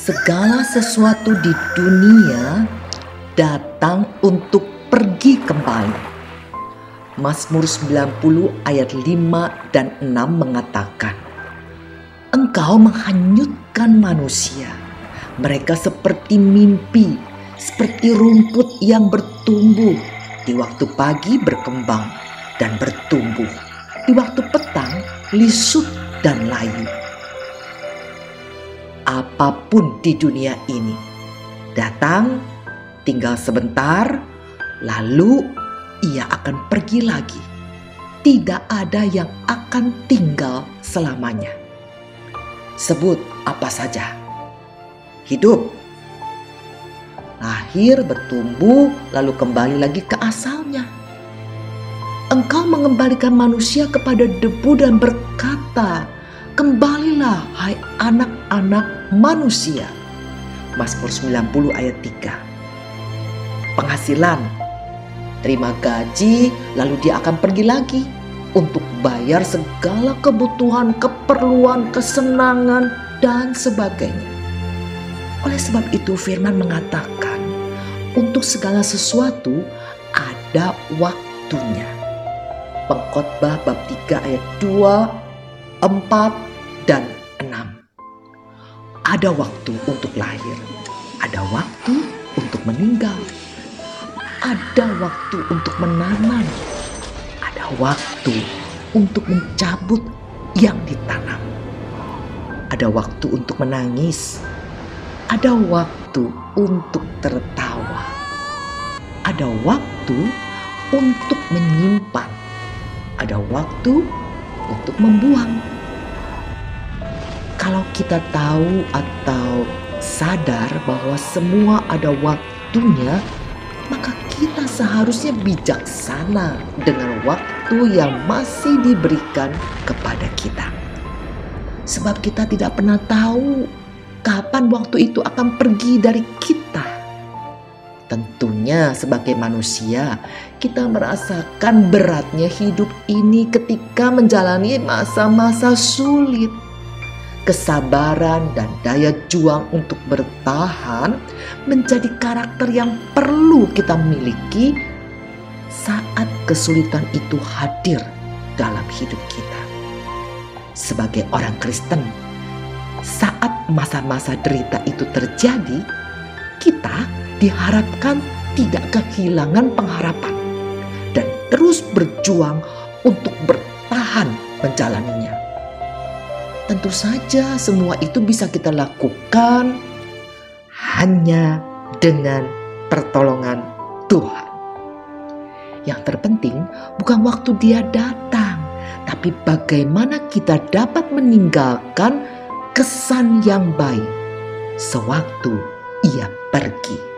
segala sesuatu di dunia datang untuk pergi kembali. Mazmur 90 ayat 5 dan 6 mengatakan, Engkau menghanyutkan manusia. Mereka seperti mimpi, seperti rumput yang bertumbuh. Di waktu pagi berkembang dan bertumbuh. Di waktu petang lisut dan layu apa pun di dunia ini. Datang, tinggal sebentar, lalu ia akan pergi lagi. Tidak ada yang akan tinggal selamanya. Sebut apa saja. Hidup, lahir, bertumbuh, lalu kembali lagi ke asalnya. Engkau mengembalikan manusia kepada debu dan berkata, Kembalilah hai anak-anak manusia. Mazmur 90 ayat 3. Penghasilan. Terima gaji lalu dia akan pergi lagi untuk bayar segala kebutuhan, keperluan, kesenangan dan sebagainya. Oleh sebab itu firman mengatakan untuk segala sesuatu ada waktunya. Pengkhotbah bab 3 ayat 2, 4 dan enam. Ada waktu untuk lahir, ada waktu untuk meninggal, ada waktu untuk menanam, ada waktu untuk mencabut yang ditanam, ada waktu untuk menangis, ada waktu untuk tertawa, ada waktu untuk menyimpan, ada waktu untuk membuang kalau kita tahu atau sadar bahwa semua ada waktunya, maka kita seharusnya bijaksana dengan waktu yang masih diberikan kepada kita. Sebab kita tidak pernah tahu kapan waktu itu akan pergi dari kita. Tentunya sebagai manusia kita merasakan beratnya hidup ini ketika menjalani masa-masa sulit kesabaran dan daya juang untuk bertahan menjadi karakter yang perlu kita miliki saat kesulitan itu hadir dalam hidup kita. Sebagai orang Kristen, saat masa-masa derita itu terjadi, kita diharapkan tidak kehilangan pengharapan dan terus berjuang untuk bertahan menjalaninya. Tentu saja semua itu bisa kita lakukan hanya dengan pertolongan Tuhan. Yang terpenting bukan waktu dia datang, tapi bagaimana kita dapat meninggalkan kesan yang baik sewaktu ia pergi.